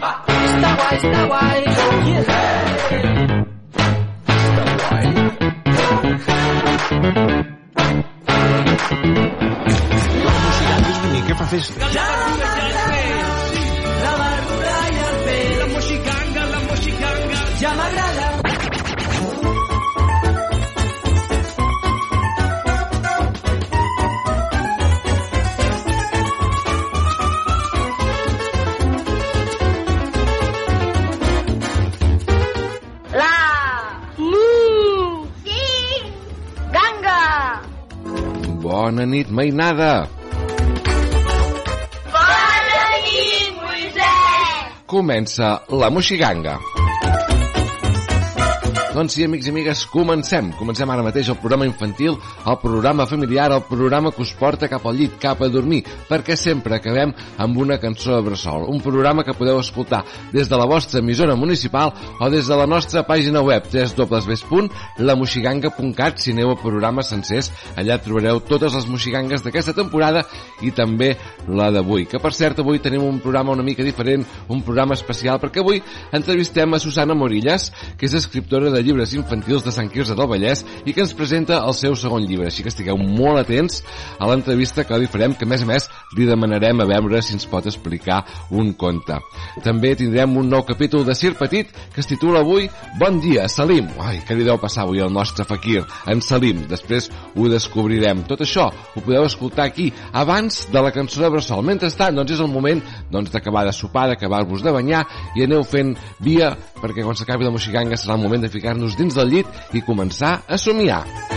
Está guay, está guay. Oh, yeah. Mainada! Bona nit, Moisès! Comença la Moxiganga. Doncs sí, amics i amigues, comencem. Comencem ara mateix el programa infantil, el programa familiar, el programa que us porta cap al llit, cap a dormir, perquè sempre acabem amb una cançó de bressol. Un programa que podeu escoltar des de la vostra emissora municipal o des de la nostra pàgina web www.lamoxiganga.cat si aneu a programes sencers. Allà trobareu totes les moxigangues d'aquesta temporada i també la d'avui. Que per cert, avui tenim un programa una mica diferent, un programa especial, perquè avui entrevistem a Susana Morillas, que és escriptora de llibres infantils de Sant Quirze del Vallès i que ens presenta el seu segon llibre. Així que estigueu molt atents a l'entrevista que li farem, que a més a més li demanarem a veure si ens pot explicar un conte. També tindrem un nou capítol de Sir Petit que es titula avui Bon dia, Salim. Ai, què li deu passar avui al nostre fakir, en Salim. Després ho descobrirem. Tot això ho podeu escoltar aquí abans de la cançó de Bressol. Mentrestant, doncs és el moment doncs, d'acabar de sopar, d'acabar-vos de banyar i aneu fent via perquè quan s'acabi la moxiganga serà el moment de ficar-nos dins del llit i començar a somiar.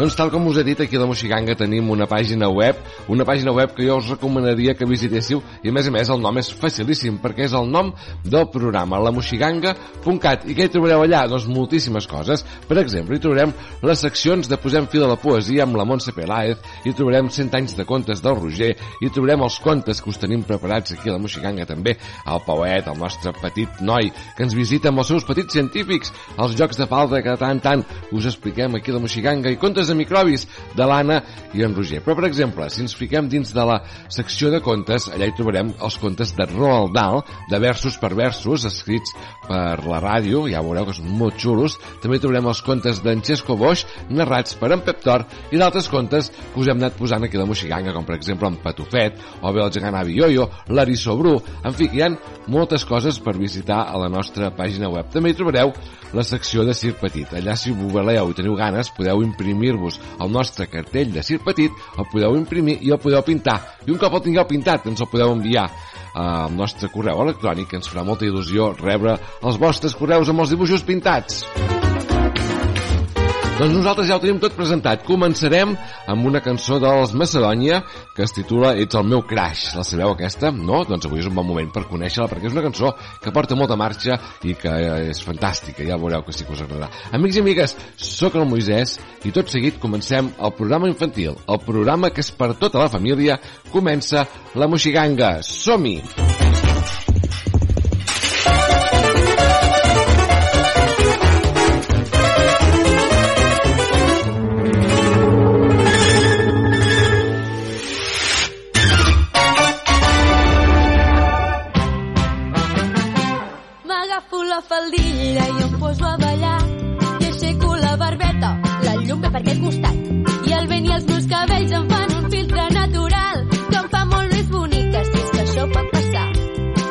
Doncs tal com us he dit, aquí a la Moxiganga tenim una pàgina web, una pàgina web que jo us recomanaria que visitéssiu i a més a més el nom és facilíssim perquè és el nom del programa, lamoxiganga.cat i què hi trobareu allà? Doncs moltíssimes coses. Per exemple, hi trobarem les seccions de Posem fil a la poesia amb la Montse Peláez, hi trobarem 100 anys de contes del Roger, hi trobarem els contes que us tenim preparats aquí a la Moxiganga també, el Pauet, el nostre petit noi que ens visita amb els seus petits científics, els jocs de falta que tant tant us expliquem aquí a la Moxiganga i contes de microbis de l'Anna i en Roger. Però, per exemple, si ens fiquem dins de la secció de contes, allà hi trobarem els contes de Roald Dahl, de versos per versos, escrits per la ràdio, ja veureu que són molt xulos. També trobarem els contes d'en Xesco Boix, narrats per en Pep Tor, i d'altres contes que us hem anat posant aquí a la Moxiganga, com per exemple en Patufet, o bé el gegant Avi Yoyo, l'Arisso Bru, en fi, hi ha moltes coses per visitar a la nostra pàgina web. També hi trobareu la secció de Circ Petit. Allà, si ho voleu i teniu ganes, podeu imprimir-vos el nostre cartell de Circ Petit, el podeu imprimir i el podeu pintar. I un cop el tingueu pintat, ens el podeu enviar al nostre correu electrònic, ens farà molta il·lusió rebre els vostres correus amb els dibuixos pintats. Doncs nosaltres ja ho tenim tot presentat. Començarem amb una cançó dels Macedònia que es titula Ets el meu crash. La sabeu aquesta? No? Doncs avui és un bon moment per conèixer-la perquè és una cançó que porta molta marxa i que és fantàstica. Ja veureu que sí que us agradarà. Amics i amigues, sóc el Moisès i tot seguit comencem el programa infantil. El programa que és per tota la família. Comença la Moxiganga. Som-hi! M'agafo la faldilla i em poso a ballar i aixeco la barbeta, la llum ve per aquest costat. I el vent i els meus cabells em fan un filtre natural. Que em fa molt més bonica si és que això pot passar.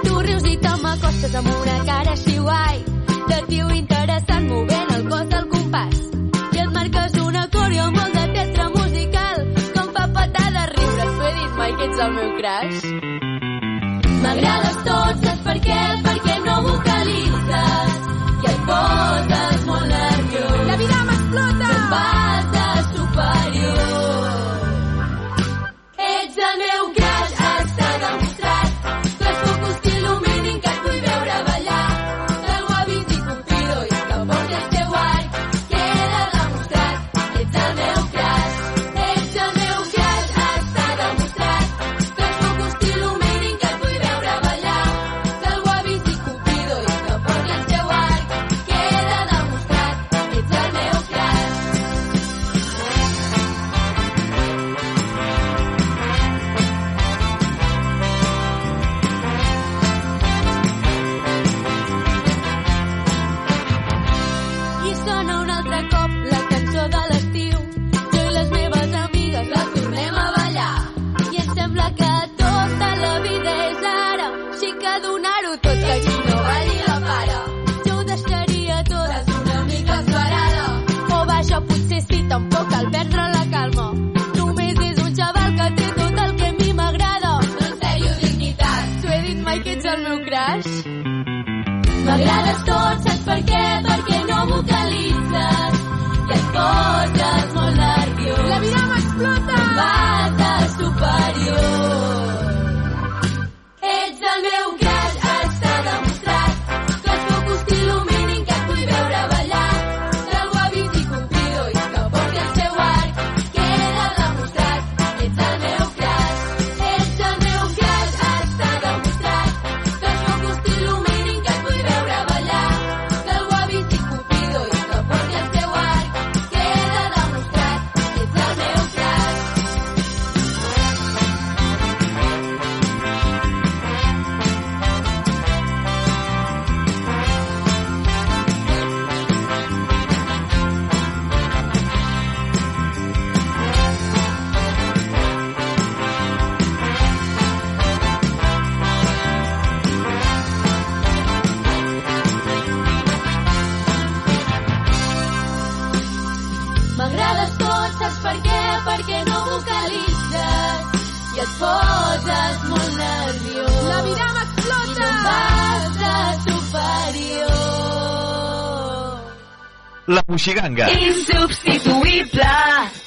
Tu rius i te m'acostes amb una cara així guai. De tio interessant movent el cos del compàs. I et marques un acorde amb molt de teatre musical. Que em fa petar de riure t'ho he dit mai que ets el meu crush. M'agrades tot, saps per què? Perquè no vocalitzes i Moixiganga. Insubstituïble,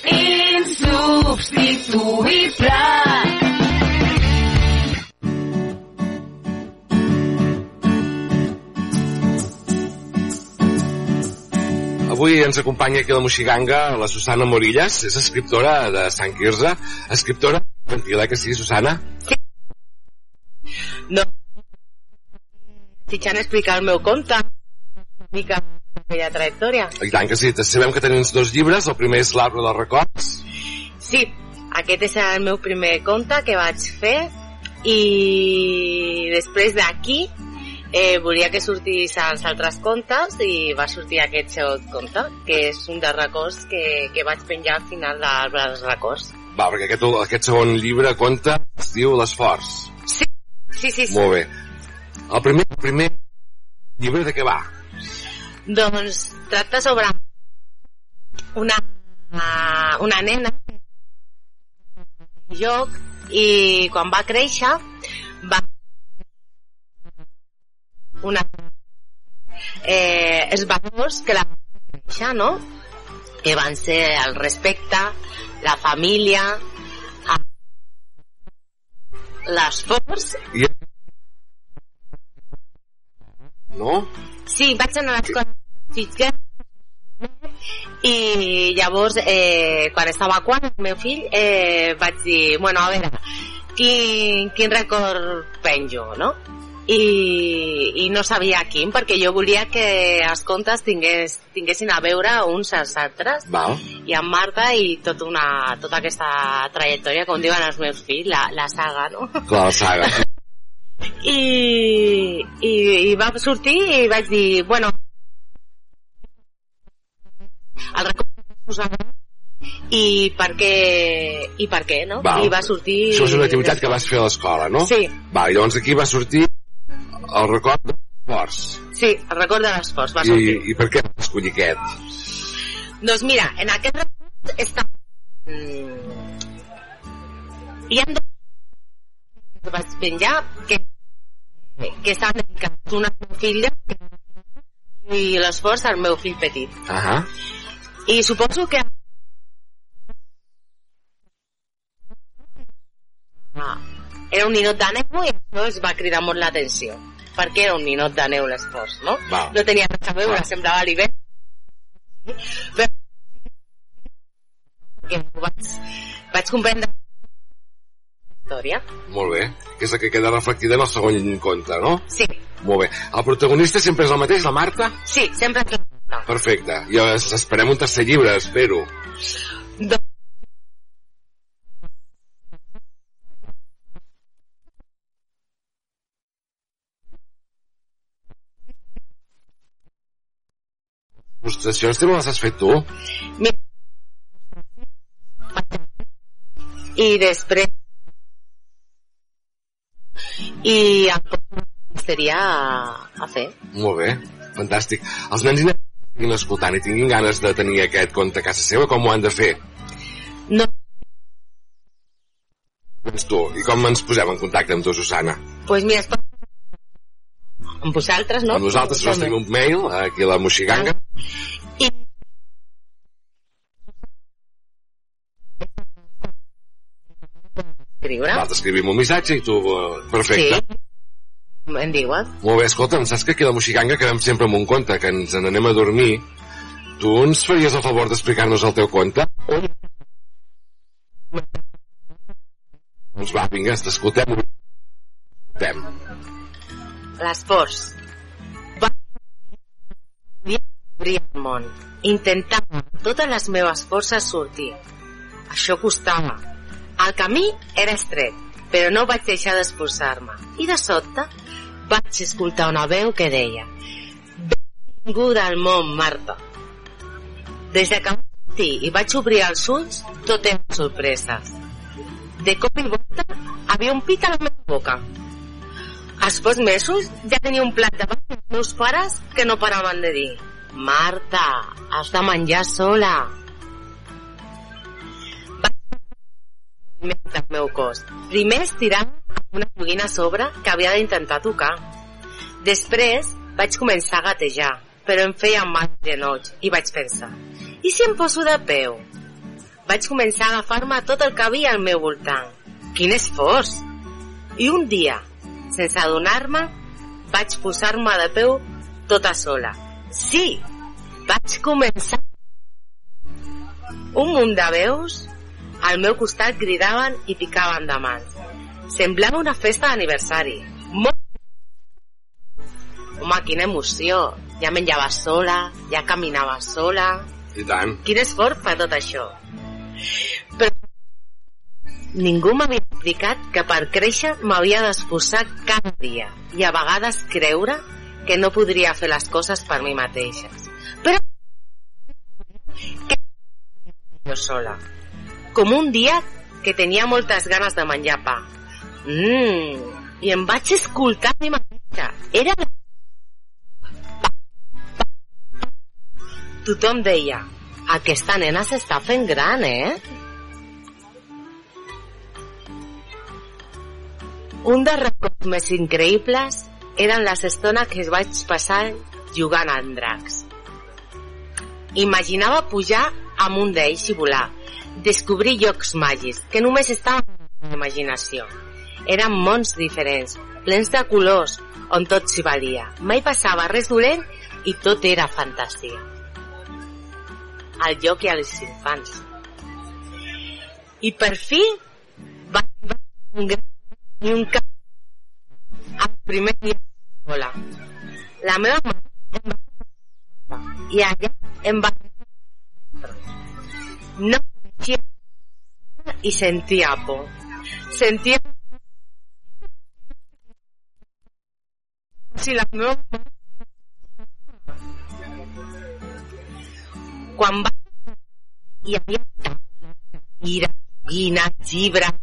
insubstituïble. Avui ens acompanya aquí a la Moixiganga la Susana Morillas, és escriptora de Sant Quirze, escriptora infantil, eh, que sí, Susana? No. Fitxant explicar el meu conte, una mica aquella trajectòria. I tant que sí, sabem que tens dos llibres, el primer és l'Arbre dels Records, Sí, aquest és el meu primer conte que vaig fer i després d'aquí eh, volia que sortís als altres contes i va sortir aquest segon conte, que és un dels records que, que vaig penjar al final d'Arbre dels Records. va, perquè aquest, aquest segon llibre conta es diu L'esforç. Sí, sí, sí. sí. Molt bé. El primer, el primer llibre de què va? Doncs tracta sobre una, una nena joc i quan va créixer va una eh, els valors que la créixer, no? que van ser el respecte, la família, l'esforç I... No? Sí, vaig anar a l'escola i llavors eh, quan estava quan el meu fill eh, vaig dir, bueno, a veure quin, quin record penjo, no? I, i no sabia quin, perquè jo volia que els contes tingués, tinguessin a veure uns als altres Val. i amb Marta i tot una, tota aquesta trajectòria, com diuen els meus fills, la, la saga, no? La saga. I, i, i va sortir i vaig dir, bueno, el record Susana i per què, i per què, no? Val. I va sortir... Això és una activitat que vas fer a l'escola, no? Sí. Va, i llavors aquí va sortir el record de l'esforç. Sí, el record de l'esforç va I, sortir. I per què vas escollir aquest? Doncs mira, en aquest record està... Mm, hi ha dos que vaig penjar que, que estan dedicats una al meu fill i l'esforç al meu fill petit. Ahà. I suposo que Ah, era un ninot de neu i això es va cridar molt l'atenció perquè era un ninot de neu l'esforç, no? Val. No tenia res a veure, Val. semblava l'hivern. Però vaig, vaig comprendre història. Molt bé. Que és la que queda reflectida en el segon conte, no? Sí, Molt bé. El protagonista sempre és el mateix, la Marta? sí, sempre que... No. Perfecte. I es- esperem un tercer llibre, espero. Doncs Il·lustracions també les has fet tu? i després i em posaria a, a fer. Molt bé, fantàstic. Els nens i nenes que estiguin escoltant i tinguin ganes de tenir aquest compte a casa seva, com ho han de fer? No, Doncs tu, i com ens posem en contacte amb tu, Susana? pues mira, es pot... amb vosaltres, no? Amb nosaltres us tenim un mail, aquí a la Moxiganga, I... Escriure? nosaltres escrivim un missatge i tu... eh, Perfecte. Sí. Em diuen? Molt bé, escolta'm, saps que aquí a la Moxiganga quedem sempre amb un conte, que ens n'anem a dormir. Tu ens faries el favor d'explicar-nos el teu conte? Doncs va, vinga, t'escoltem. Escoltem. Les pors. Va descobrir el món. Intentava totes les meves forces sortir. Això costava. El camí era estret, però no vaig deixar d'esforçar-me. I de sobte vaig escoltar una veu que deia Benvinguda al món, Marta. Des de que vaig sortir i vaig obrir els ulls, tot eren sorpreses. De cop i volta, havia un pit a la meva boca. Als pocs mesos ja tenia un plat davant dels meus pares que no paraven de dir Marta, has de menjar sola. Moviments del meu cos. Primer estirant una joguina a sobre que havia d'intentar tocar. Després vaig començar a gatejar, però em feia mal els genolls i vaig pensar i si em poso de peu? Vaig començar a agafar-me tot el que havia al meu voltant. Quin esforç! I un dia, sense adonar-me, vaig posar-me de peu tota sola. Sí, vaig començar. Un munt de veus al meu costat cridaven i picaven de mans. Semblava una festa d'aniversari. Molt... Home, quina emoció. Ja menjava sola, ja caminava sola... I tant. Quin esforç per tot això. Però ningú m'havia explicat que per créixer m'havia d'esforçar cada dia i a vegades creure que no podria fer les coses per mi mateixes. Però que jo sola. Com un dia que tenia moltes ganes de menjar pa. Mmm, i em vaig escoltar mi mateixa. Era la tothom deia aquesta nena s'està fent gran, eh? Un dels records més increïbles eren les estones que vaig passar jugant amb dracs. Imaginava pujar amb un d'ells i volar, descobrir llocs màgics que només estaven en la imaginació. Eren mons diferents, plens de colors, on tot s'hi valia. Mai passava res dolent i tot era fantàstica al joc i als infants. I per fi va arribar un gran i un cap al primer dia d'escola. La meva mare em va i allà em va no coneixia i sentia por. Sentia si la meva mare quan va hi havia taules, cadires, joguines, llibres,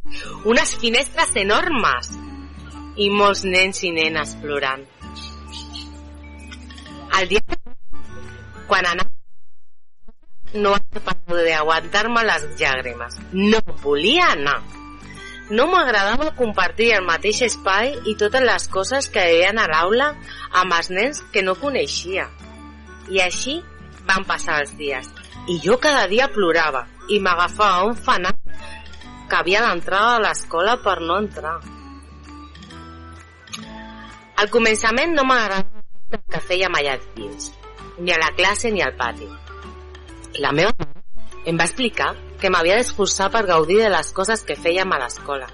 unes finestres enormes i molts nens i nenes plorant. El dia quan anava no vaig poder aguantar-me les llàgrimes. No volia anar. No m'agradava compartir el mateix espai i totes les coses que veien a l'aula amb els nens que no coneixia. I així van passar els dies i jo cada dia plorava i m'agafava un fanat que havia d'entrar a l'escola per no entrar. Al començament no m'agradava el que fèiem allà dins, ni a la classe ni al pati. La meva mare em va explicar que m'havia d'esforçar per gaudir de les coses que fèiem a l'escola,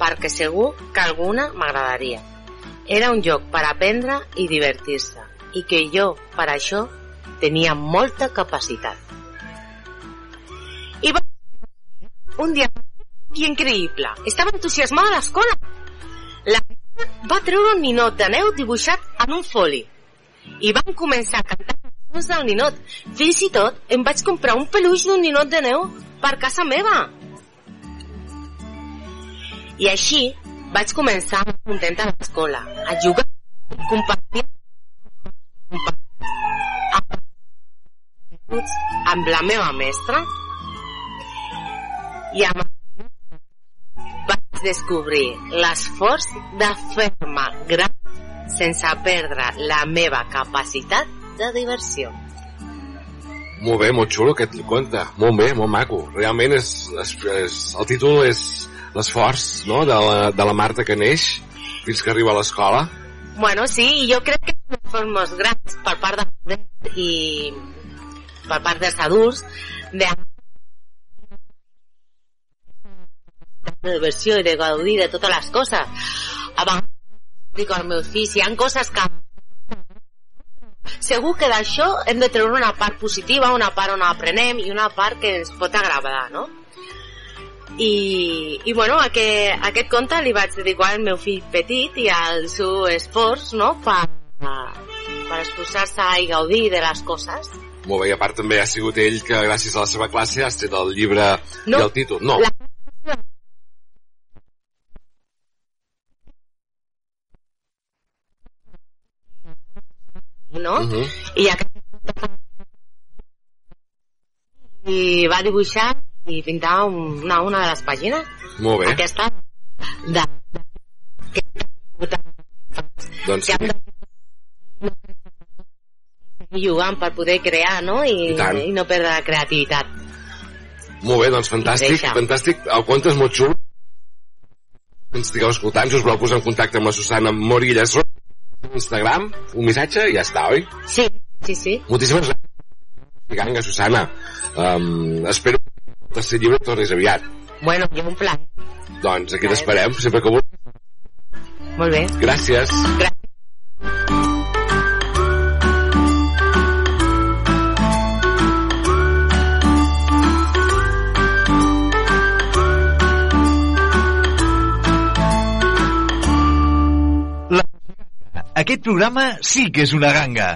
perquè segur que alguna m'agradaria. Era un lloc per aprendre i divertir-se, i que jo, per això, tenia molta capacitat. I va... Un dia increïble. Estava entusiasmada a l'escola. La va treure un ninot de neu dibuixat en un foli. I van començar a cantar cançons del ninot. Fins i tot em vaig comprar un peluix d'un ninot de neu per casa meva. I així vaig començar contenta a l'escola, a jugar, compartir amb la meva mestra i amb vaig descobrir l'esforç de fer-me gran sense perdre la meva capacitat de diversió. Molt bé, molt xulo aquest conte. Molt bé, molt maco. Realment és, és, és el títol és l'esforç no? de, la, de la Marta que neix fins que arriba a l'escola. Bueno, sí, i jo crec que són formes grans per part de i per part dels adults de de diversió i de gaudir de totes les coses. A vegades dic al meu fill, si hi ha coses que segur que d'això hem de treure una part positiva, una part on aprenem i una part que ens pot agradar, no? I, i bueno, aquest, aquest conte li vaig dedicar al meu fill petit i al seu esforç, no?, per, per esforçar-se i gaudir de les coses. Molt bé, i a part també ha sigut ell que gràcies a la seva classe ha tret el llibre No. i el títol. No, La... No? Uh -huh. I, aquest... I va dibuixar i pintar una, una de les pàgines. molt bé. Aquesta de... que, Doncs que de seguir jugant per poder crear, no? I, I i no perdre la creativitat. Molt bé, doncs fantàstic, fantàstic. El conte és molt xulo. Que ens estigueu escoltant, si us voleu posar en contacte amb la Susana Morillas Instagram, un missatge i ja està, oi? Sí, sí, sí. Moltíssimes gràcies. Ganga, Susana. Um, espero que el tercer llibre tornis aviat. Bueno, jo un pla. Doncs aquí t'esperem, sempre que vulguis. Molt bé. Gràcies. Gràcies. Aquest programa sí que és una ganga.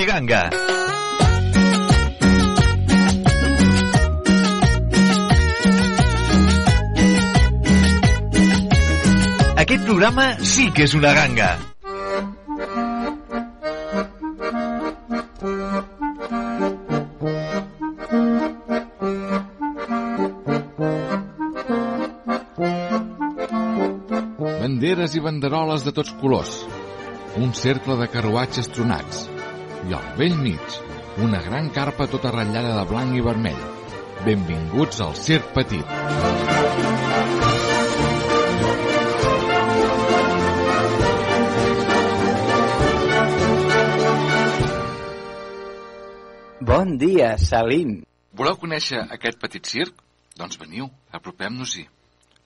La Moixiganga. Aquest programa sí que és una ganga. Banderes i banderoles de tots colors. Un cercle de carruatges tronats. I al vell mig, una gran carpa tota ratllada de blanc i vermell. Benvinguts al Circ Petit. Bon dia, Salim. Voleu conèixer aquest petit circ? Doncs veniu, apropem-nos-hi.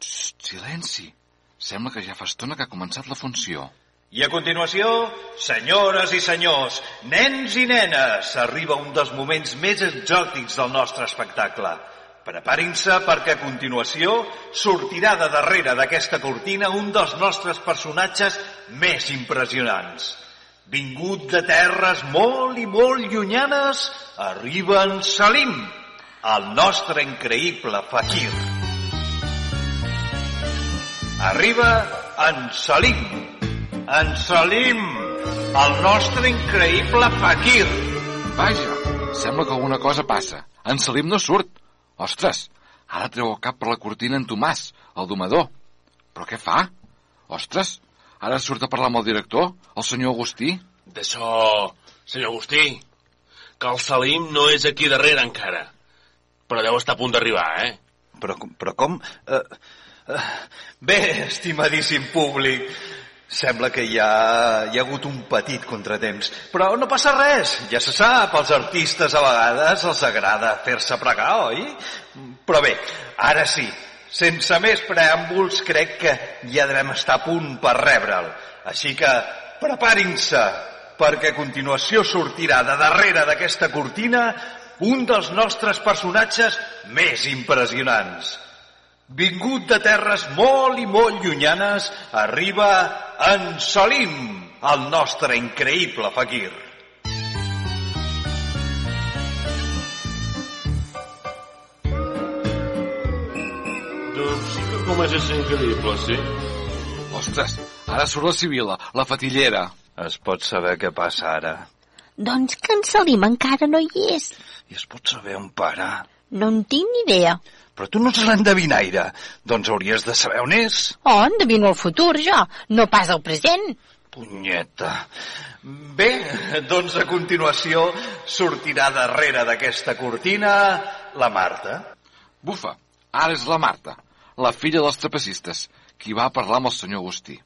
Silenci. Sembla que ja fa estona que ha començat la funció. I a continuació, senyores i senyors, nens i nenes, arriba un dels moments més exòtics del nostre espectacle. Preparin-se perquè a continuació sortirà de darrere d'aquesta cortina un dels nostres personatges més impressionants. Vingut de terres molt i molt llunyanes, arriba en Salim, el nostre increïble fakir. Arriba en Salim, en Salim, el nostre increïble fakir. Vaja, sembla que alguna cosa passa. En Salim no surt. Ostres, ara treu el cap per la cortina en Tomàs, el domador. Però què fa? Ostres, ara surt a parlar amb el director, el senyor Agustí. D'això, senyor Agustí, que el Salim no és aquí darrere encara. Però deu estar a punt d'arribar, eh? Però, però com... Uh, uh, bé, estimadíssim públic, sembla que hi ha, hi ha hagut un petit contratemps. Però no passa res, ja se sap, als artistes a vegades els agrada fer-se pregar, oi? Però bé, ara sí, sense més preàmbuls, crec que ja devem estar a punt per rebre'l. Així que preparin-se, perquè a continuació sortirà de darrere d'aquesta cortina un dels nostres personatges més impressionants. Vingut de terres molt i molt llunyanes, arriba en Salim, el nostre increïble fakir. Doncs sí que comença a ser increïble, sí? Ostres, ara surt la Sibila, la fatillera. Es pot saber què passa ara. Doncs que en Salim encara no hi és. I es pot saber on para. No en tinc ni idea. Però tu no ets l'endevinaire. Doncs hauries de saber on és. Oh, endevino el futur, jo, no pas el present. Punyeta. Bé, doncs a continuació sortirà darrere d'aquesta cortina la Marta. Bufa, ara és la Marta, la filla dels trapecistes, qui va parlar amb el senyor Agustí.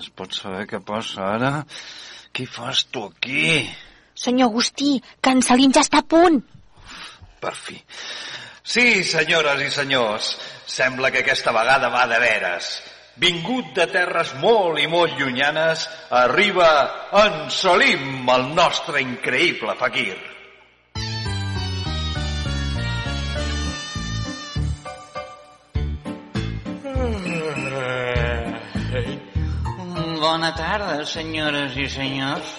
Es pot saber què passa ara? Què fas tu aquí? Senyor Agustí, que en Salim ja està a punt. Per fi. Sí, senyores i senyors, sembla que aquesta vegada va de veres. Vingut de terres molt i molt llunyanes, arriba en Salim, el nostre increïble fakir. Bona tarda, senyores i senyors.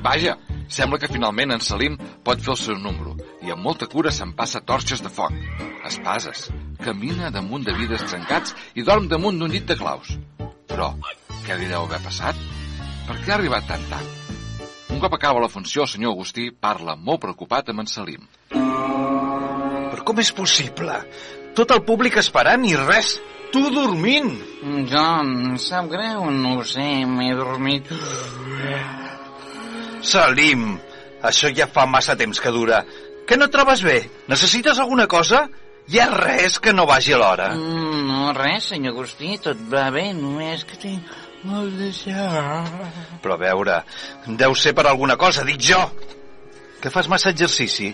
Vaja, sembla que finalment en Salim pot fer el seu número i amb molta cura se'n passa torxes de foc, espases, camina damunt de vidres trencats i dorm damunt d'un llit de claus. Però, què li deu haver passat? Per què ha arribat tan tard? Un cop acaba la funció, el senyor Agustí parla molt preocupat amb en Salim. Però com és possible? Tot el públic esperant i res, tu dormint. John, em sap greu, no ho sé, m'he dormit. Salim, això ja fa massa temps que dura. Que no trobes bé? Necessites alguna cosa? Hi ha res que no vagi a l'hora. Mm, no, res, senyor Agustí, tot va bé, només que tinc molt de son. Però a veure, deu ser per alguna cosa, dic jo. Que fas massa exercici,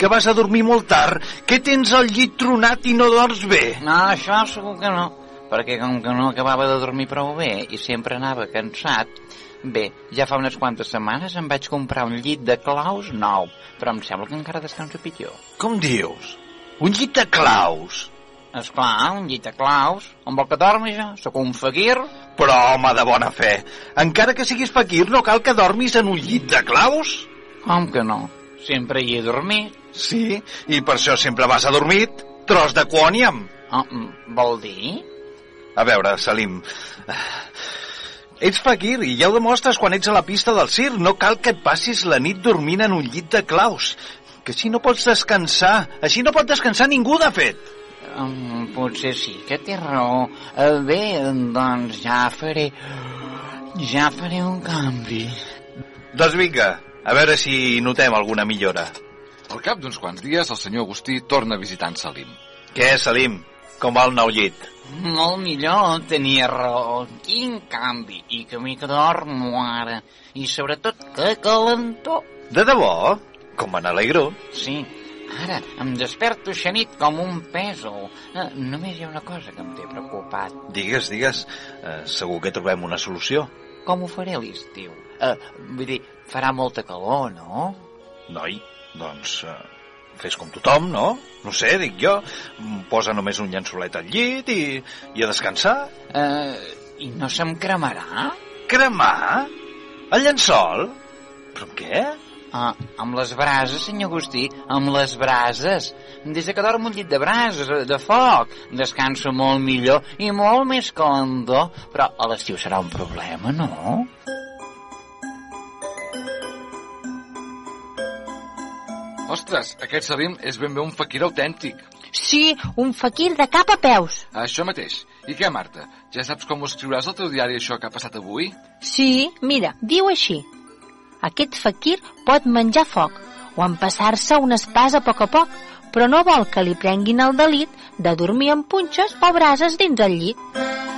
que vas a dormir molt tard, que tens el llit tronat i no dorms bé. No, això segur que no, perquè com que no acabava de dormir prou bé i sempre anava cansat, bé, ja fa unes quantes setmanes em vaig comprar un llit de claus nou, però em sembla que encara descanso pitjor. Com dius? Un llit de claus? Esclar, un llit de claus. On vol que dormi jo? Sóc un fakir. Però, home, de bona fe, encara que siguis fakir no cal que dormis en un llit de claus? Com que no? Sempre hi he dormit. Sí, i per això sempre vas adormit, tros de quòniam. Oh, vol dir? A veure, Salim, ets fakir i ja ho demostres quan ets a la pista del circ. No cal que et passis la nit dormint en un llit de claus. Que així no pots descansar. Així no pot descansar ningú, de fet. Um, potser sí que té raó. Uh, bé, doncs ja faré... Ja faré un canvi. Doncs vinga, a veure si notem alguna millora. Al cap d'uns quants dies, el senyor Agustí torna a visitar en Salim. Què, Salim? Com el nou llit? Molt millor, tenia raó. Quin canvi. I que dormo ara. I sobretot, que calentor. De debò? Com me n'alegro. Sí, ara em desperto xanit com un pèsol. Eh, només hi ha una cosa que em té preocupat. Digues, digues. Eh, segur que trobem una solució. Com ho faré l'estiu? Eh, vull dir, farà molta calor, no? Noi, doncs eh, fes com tothom, no? No sé, dic jo. Mm, Posa només un llençolet al llit i, i a descansar. Eh, I no se'm cremarà? Cremar? El llençol? Però amb què? Ah, amb les brases, senyor Agustí, amb les brases. Des de que dormo un llit de brases, de foc, descanso molt millor i molt més calendor. Però a l'estiu serà un problema, no? Ostres, aquest Salim és ben bé un faquir autèntic. Sí, un faquir de cap a peus. Això mateix. I què, Marta? Ja saps com ho escriuràs al teu diari això que ha passat avui? Sí, mira, diu així. Aquest faquir pot menjar foc o empassar-se un espàs a poc a poc, però no vol que li prenguin el delit de dormir amb punxes o brases dins el llit.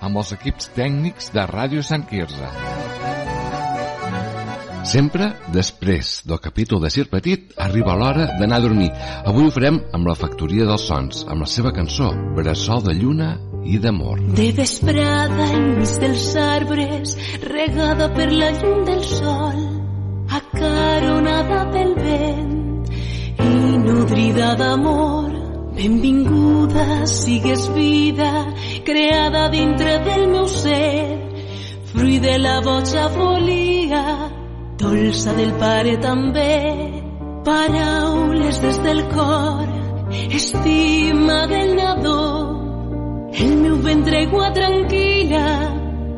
Amb els equips tècnics de Ràdio Sant Quirze. Sempre després del capítol de Sir Petit arriba l'hora d'anar a dormir. Avui ho farem amb la Factoria dels Sons, amb la seva cançó Bressol de Lluna i d'Amor. De vesprada enmig dels arbres, regada per la llum del sol, acaronada pel vent i nodrida d'amor. Benvinguda sigues vida, creada dintre del meu ser, fruit de la boja volia, dolça del pare també, paraules des del cor, estima del nadó, el meu ventre aigua tranquil·la,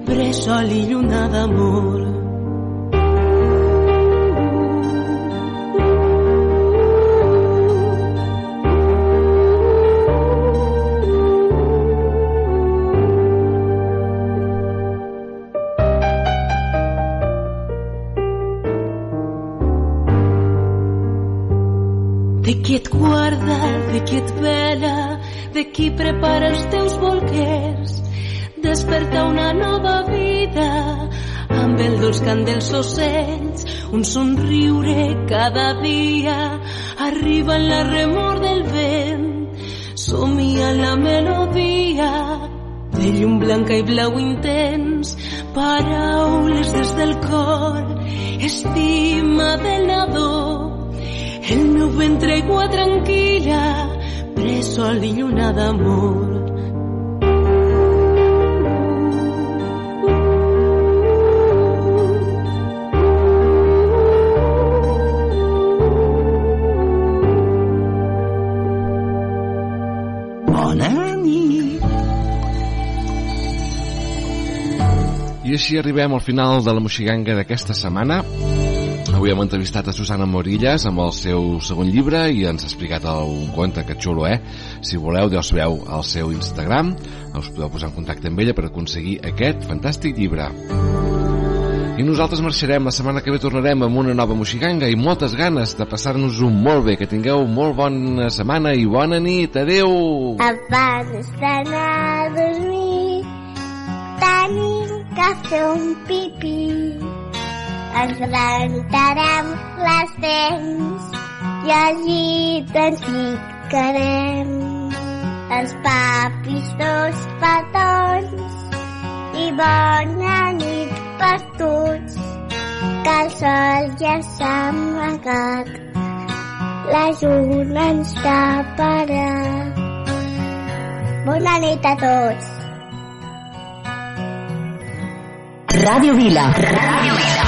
bressol i lluna d'amor. De qui et guarda, de qui et vela, de qui prepara els teus bolquers. Desperta una nova vida amb el dolç cant dels ocells, un somriure cada dia, arriba en la remor del vent, somia la melodia. De llum blanca i blau intens, paraules des del cor, estima del nadó, el meu ventre aigua tranquil·la, bressol i lluna d'amor. I així arribem al final de la Moxiganga d'aquesta setmana. Avui hem entrevistat a Susana Morillas amb el seu segon llibre i ens ha explicat un conte que xulo, eh? Si voleu, ja us veu al seu Instagram, us podeu posar en contacte amb ella per aconseguir aquest fantàstic llibre. I nosaltres marxarem, la setmana que ve tornarem amb una nova moxiganga i moltes ganes de passar-nos-ho molt bé. Que tingueu molt bona setmana i bona nit. Adeu! Abans d'anar a dormir tenim que fer un pipí. Ens rentarem les dents. I al llit ens ficarem els papis dos petons. I bona nit per tots. Que el sol ja s'ha amagat. La lluna ens taparà bona nit a tots. Ràdio Vila. Ràdio Vila.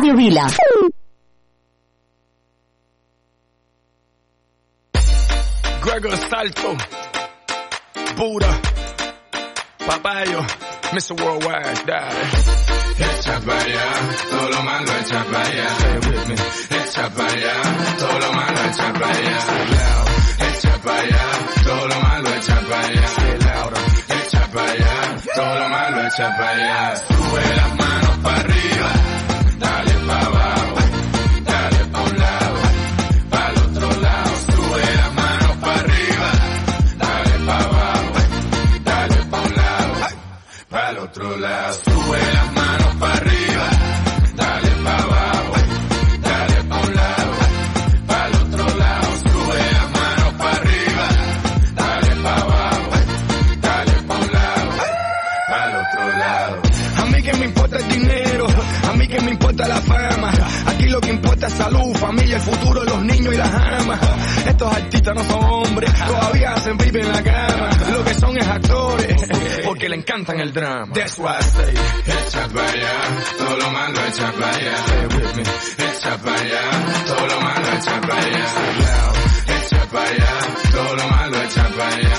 Ràdio Vila. Gregor Salto, Buddha, Papayo, Mr. Worldwide, dale. Echa para allá, todo lo malo echa para allá. Echa para allá, todo lo malo echa para allá. Echa para allá, todo lo malo echa para allá. Echa para allá, todo lo malo echa para allá. Sube las manos para arriba, las Esta salud, familia, el futuro, de los niños y las amas. Estos artistas no son hombres, todavía hacen viven en la cama. Lo que son es actores, porque le encantan el drama. That's why I say, echa para allá, todo lo malo echa para allá. Echa para allá, todo lo malo echa para allá. Echa para allá, todo lo malo echa para allá.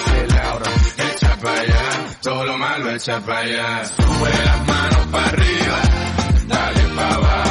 Echa para allá, todo lo malo echa para allá. Sube las manos para arriba, dale para abajo.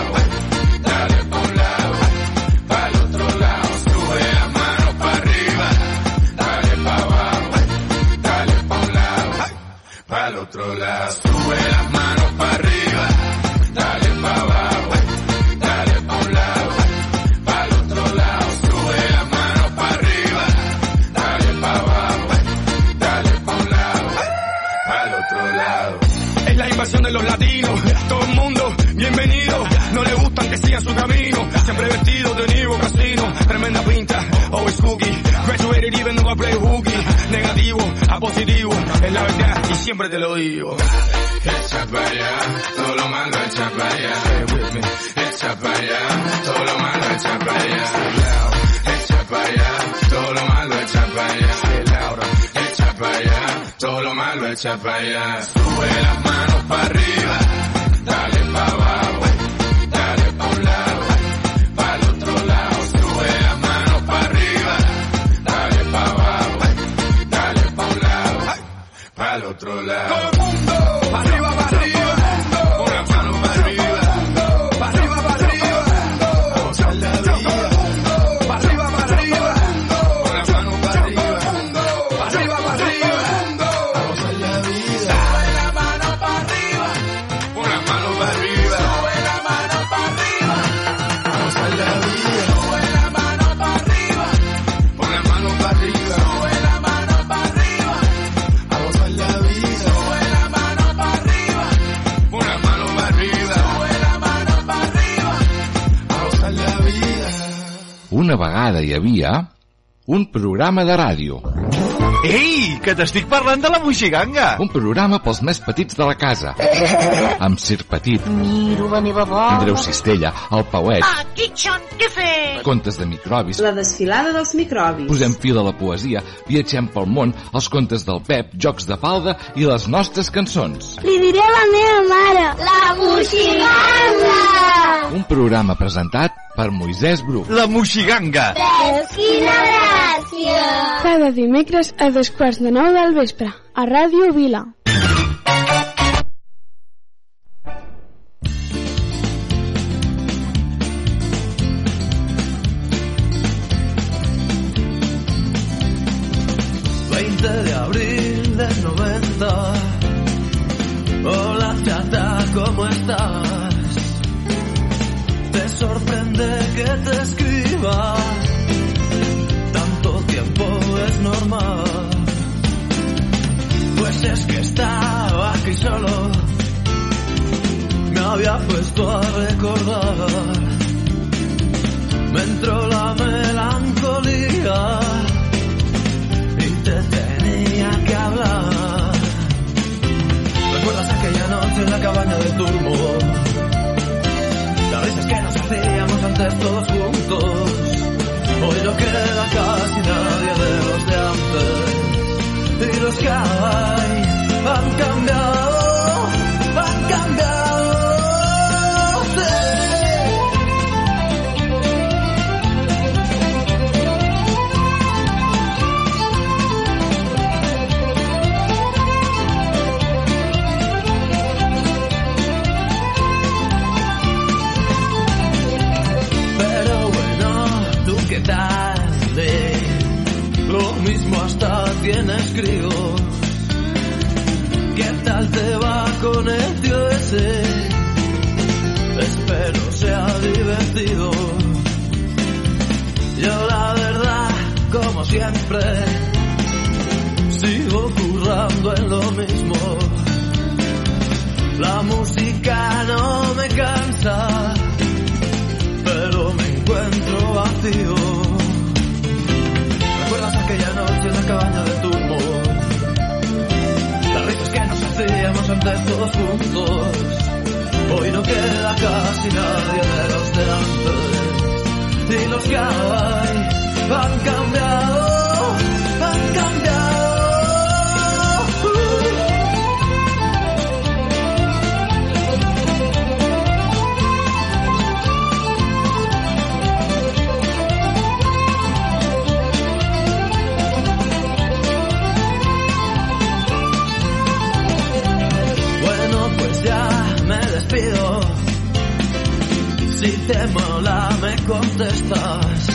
Invasión de los latinos, todo el mundo bienvenido. No le gustan que sigan su camino, siempre vestido de Nivo Casino. Tremenda pinta, always cookie. Graduated even though I play hooky. Negativo a positivo, es la verdad y siempre te lo digo. Echa pa' allá, todo lo malo echa pa' allá. Echa pa' allá, todo lo malo echa pa' allá. Echa pa' allá, todo lo malo echa pa' allá. Echa pa' allá, todo lo malo echa pa' allá. Sube las manos para arriba, dale Una vegada hi havia un programa de ràdio. Ei, que t'estic parlant de la Moixiganga! Un programa pels més petits de la casa. Amb Sir Petit, Miro la meva bola. Andreu Cistella, el Pauet, Ah, Kitchen, què fes? contes de microbis, La desfilada dels microbis. posem fil a la poesia, viatgem pel món, els contes del Pep, jocs de falda i les nostres cançons. Li diré a la meva mare. La moixiganga! Un programa presentat per Moisès Bru. La Moixiganga! Veus quina gràcia! Cada dimecres a dos quarts de nou del vespre, a Ràdio Vila. Juntos. Hoy no queda casi nadie de los de antes. Y los que hay han estás.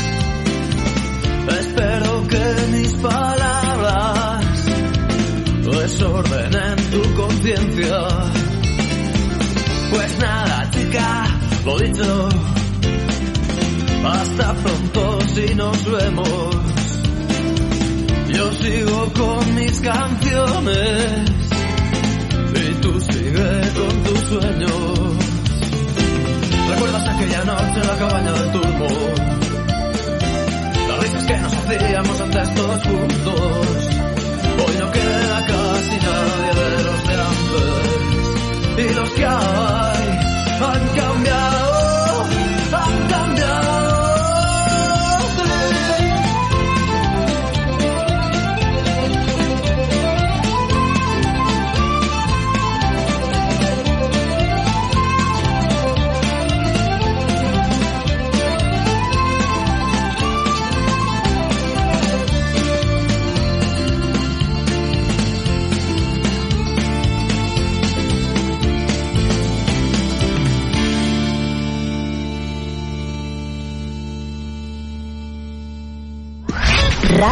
Espero que mis palabras desordenen tu conciencia. Pues nada, chica, lo dicho. Hasta pronto si nos vemos. Yo sigo con mis canciones y tú sigue con tus sueños. ¿Recuerdas aquella noche en la cabaña del turbo? Las risas que nos hacíamos antes todos juntos. Hoy no queda casi nadie de los de antes. Y los que hay han cambiado,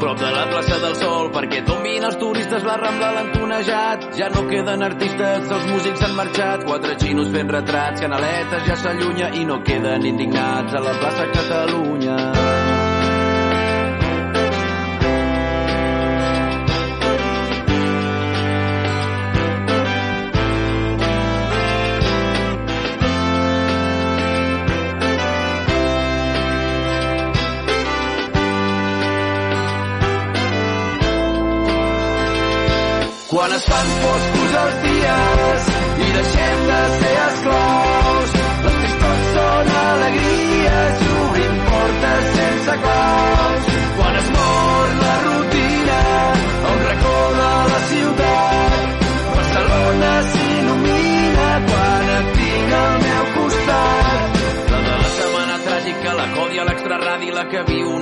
prop de la plaça del Sol perquè tombin els turistes la Rambla l'han tonejat ja no queden artistes, els músics han marxat. Quatre xinos fent retrats, canaletes ja s'allunya i no queden indignats a la plaça Catalunya Quan es fan foscos els dies i deixem de ser esclaus,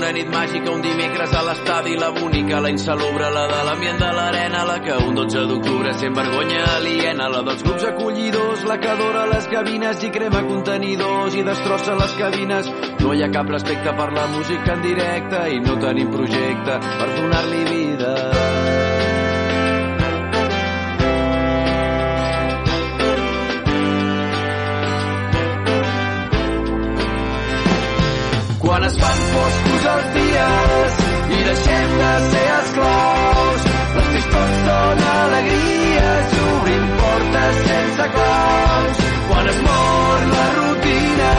una nit màgica, un dimecres a l'estadi, la bonica, la insalubre, la de l'ambient de l'arena, la que un 12 d'octubre sent vergonya aliena, la dels grups acollidors, la que adora les cabines i crema contenidors i destrossa les cabines. No hi ha cap respecte per la música en directe i no tenim projecte per donar-li vida. Foscos els dies i deixem de ser esclaus. Les tristors són alegries i obrim portes sense claus. Quan es mor la rutina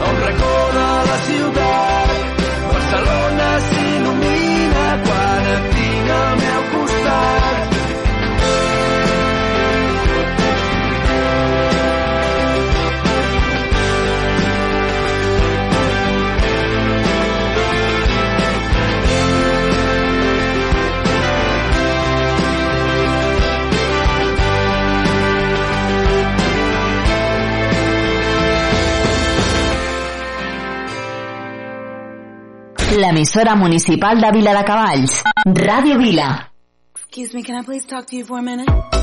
a un racó de la ciutat, Barcelona L'emissora municipal de Vila de Cavalls. Ràdio Vila. Excuse me, can I please talk to you for a minute?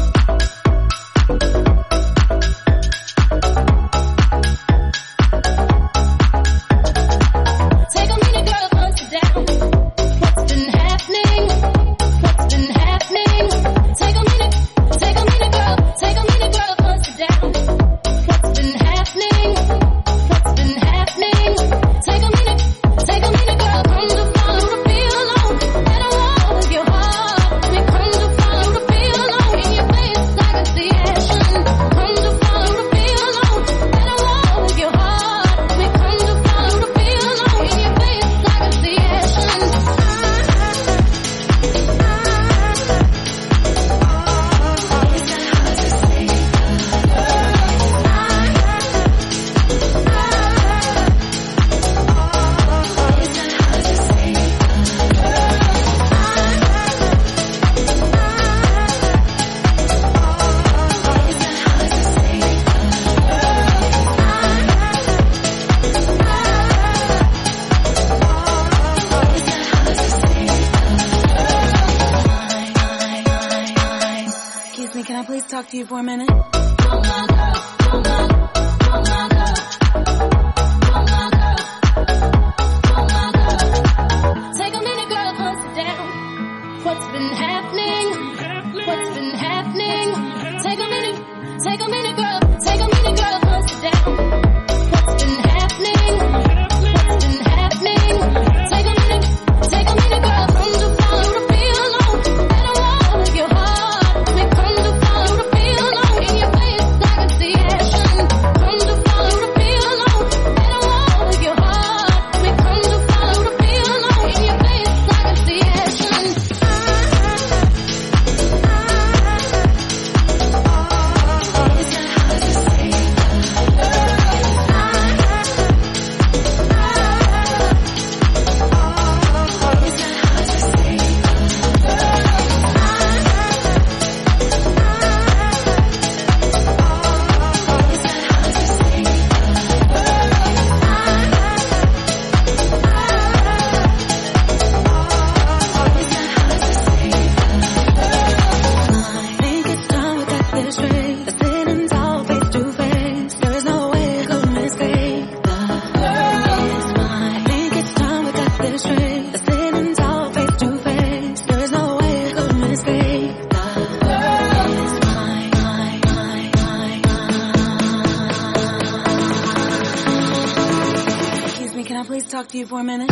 you for a minute?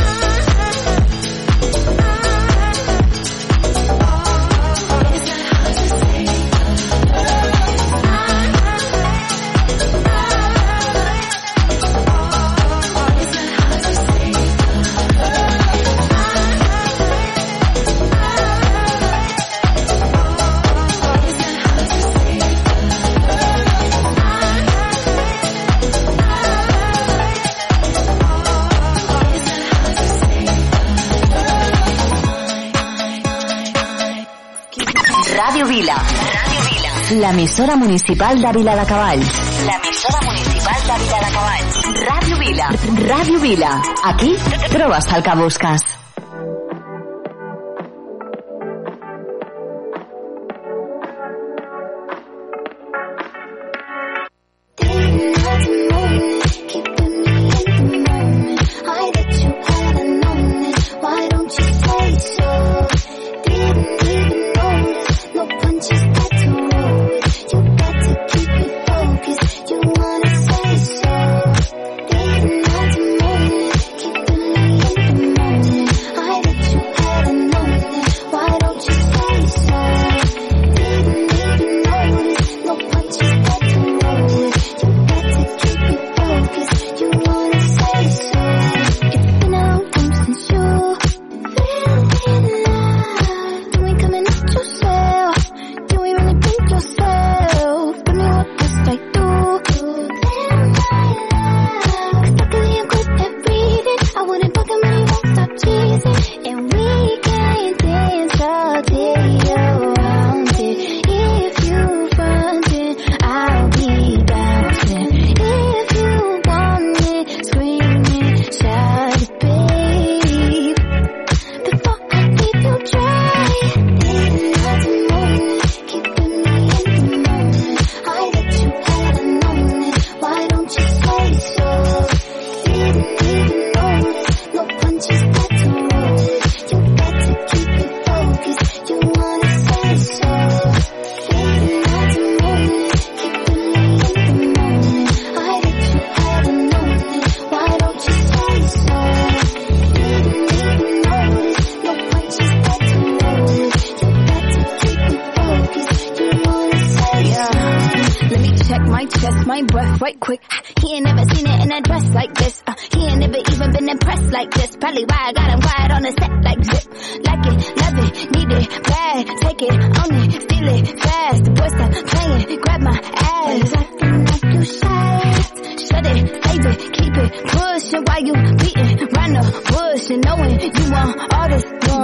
la emisora municipal de Vila Cabal. La emisora municipal de Vila Cabal. Radio Vila. Radio Vila. Aquí trobes el que.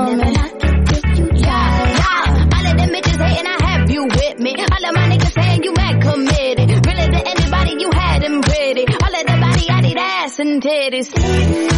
I can. All of them bitches hating, I have you with me. All of my niggas saying you committed. Really anybody, you had them pretty. All of body, ass and titties.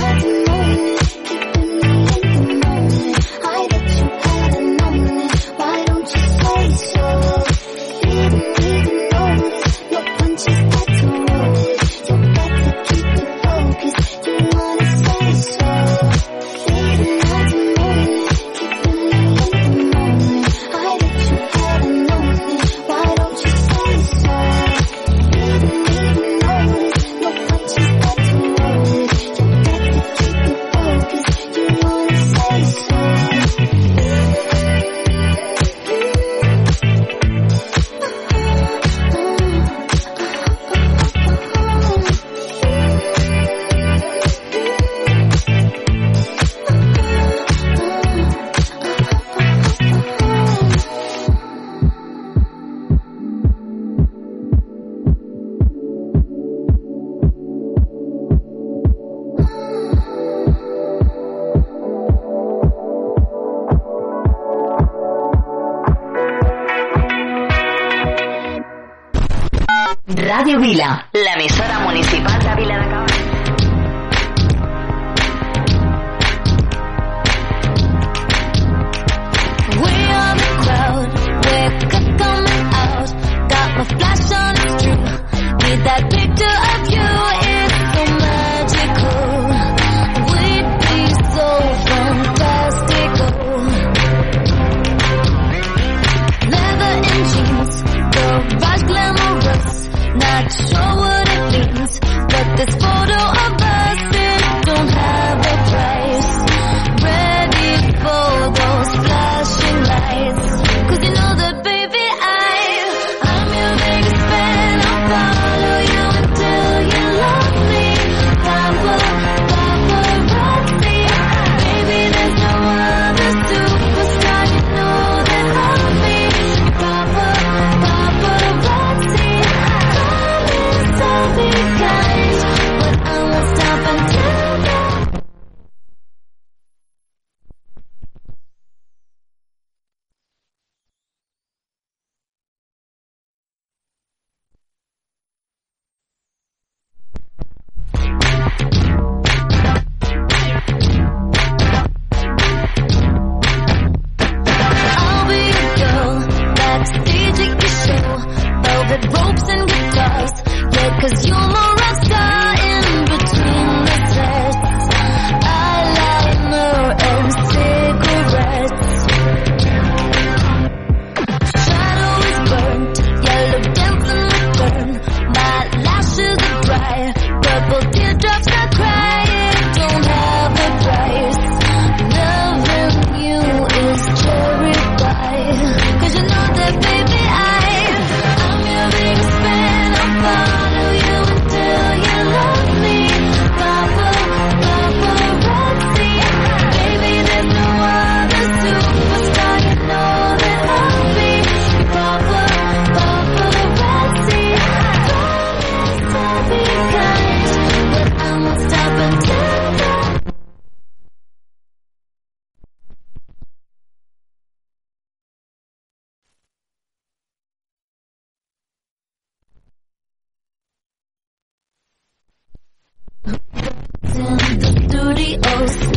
News.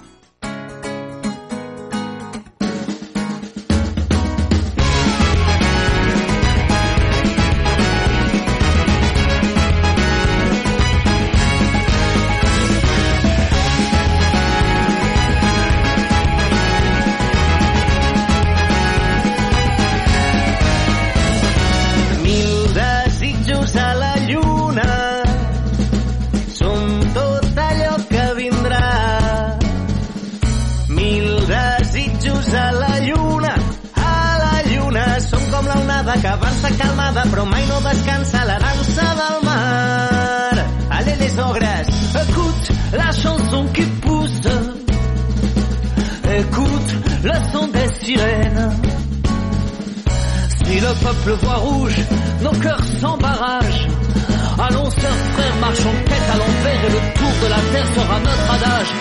la. Allez les ogres, écoute la chanson qui pousse. Écoute le son des sirènes. Si le peuple voit rouge, nos cœurs s'embarrassent. Allons, sœurs, frères, marchons tête à l'envers et le tour de la terre sera notre adage,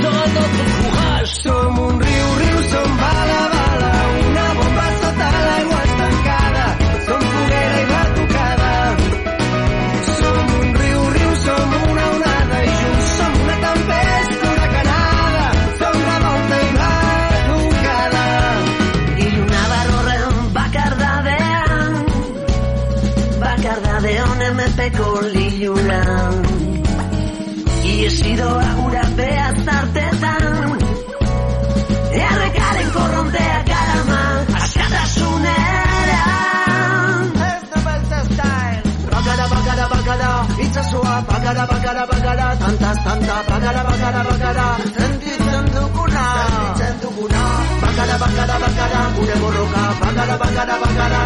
sera notre courage. Som un riu, riu, som balava. Esido laura be azarte tan De arregalen corrondea gala ma Asha da shune la Esto va a estar time Bagada bagada bagada itsa sua bagada bagada bagada Santa santa bagada bagada bagada Indi zentuguna indi zentuguna Bagada bagada bagada gudeboroka bagada bagada bagada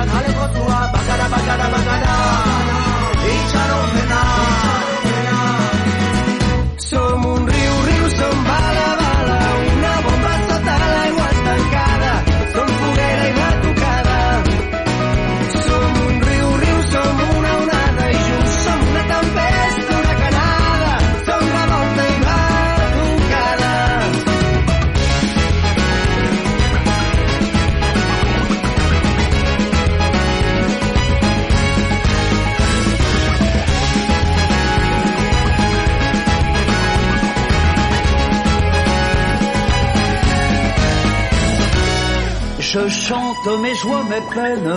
Je chante mes joies, mes peines,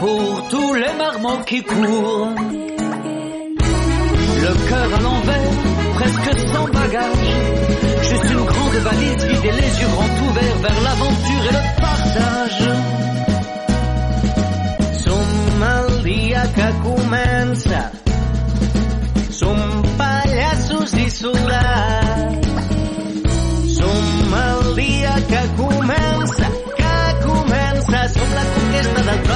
pour tous les marmots qui courent. Le cœur à l'envers, presque sans bagage, juste une grande valise vide et les yeux grands ouverts vers l'aventure et le partage. tempesta del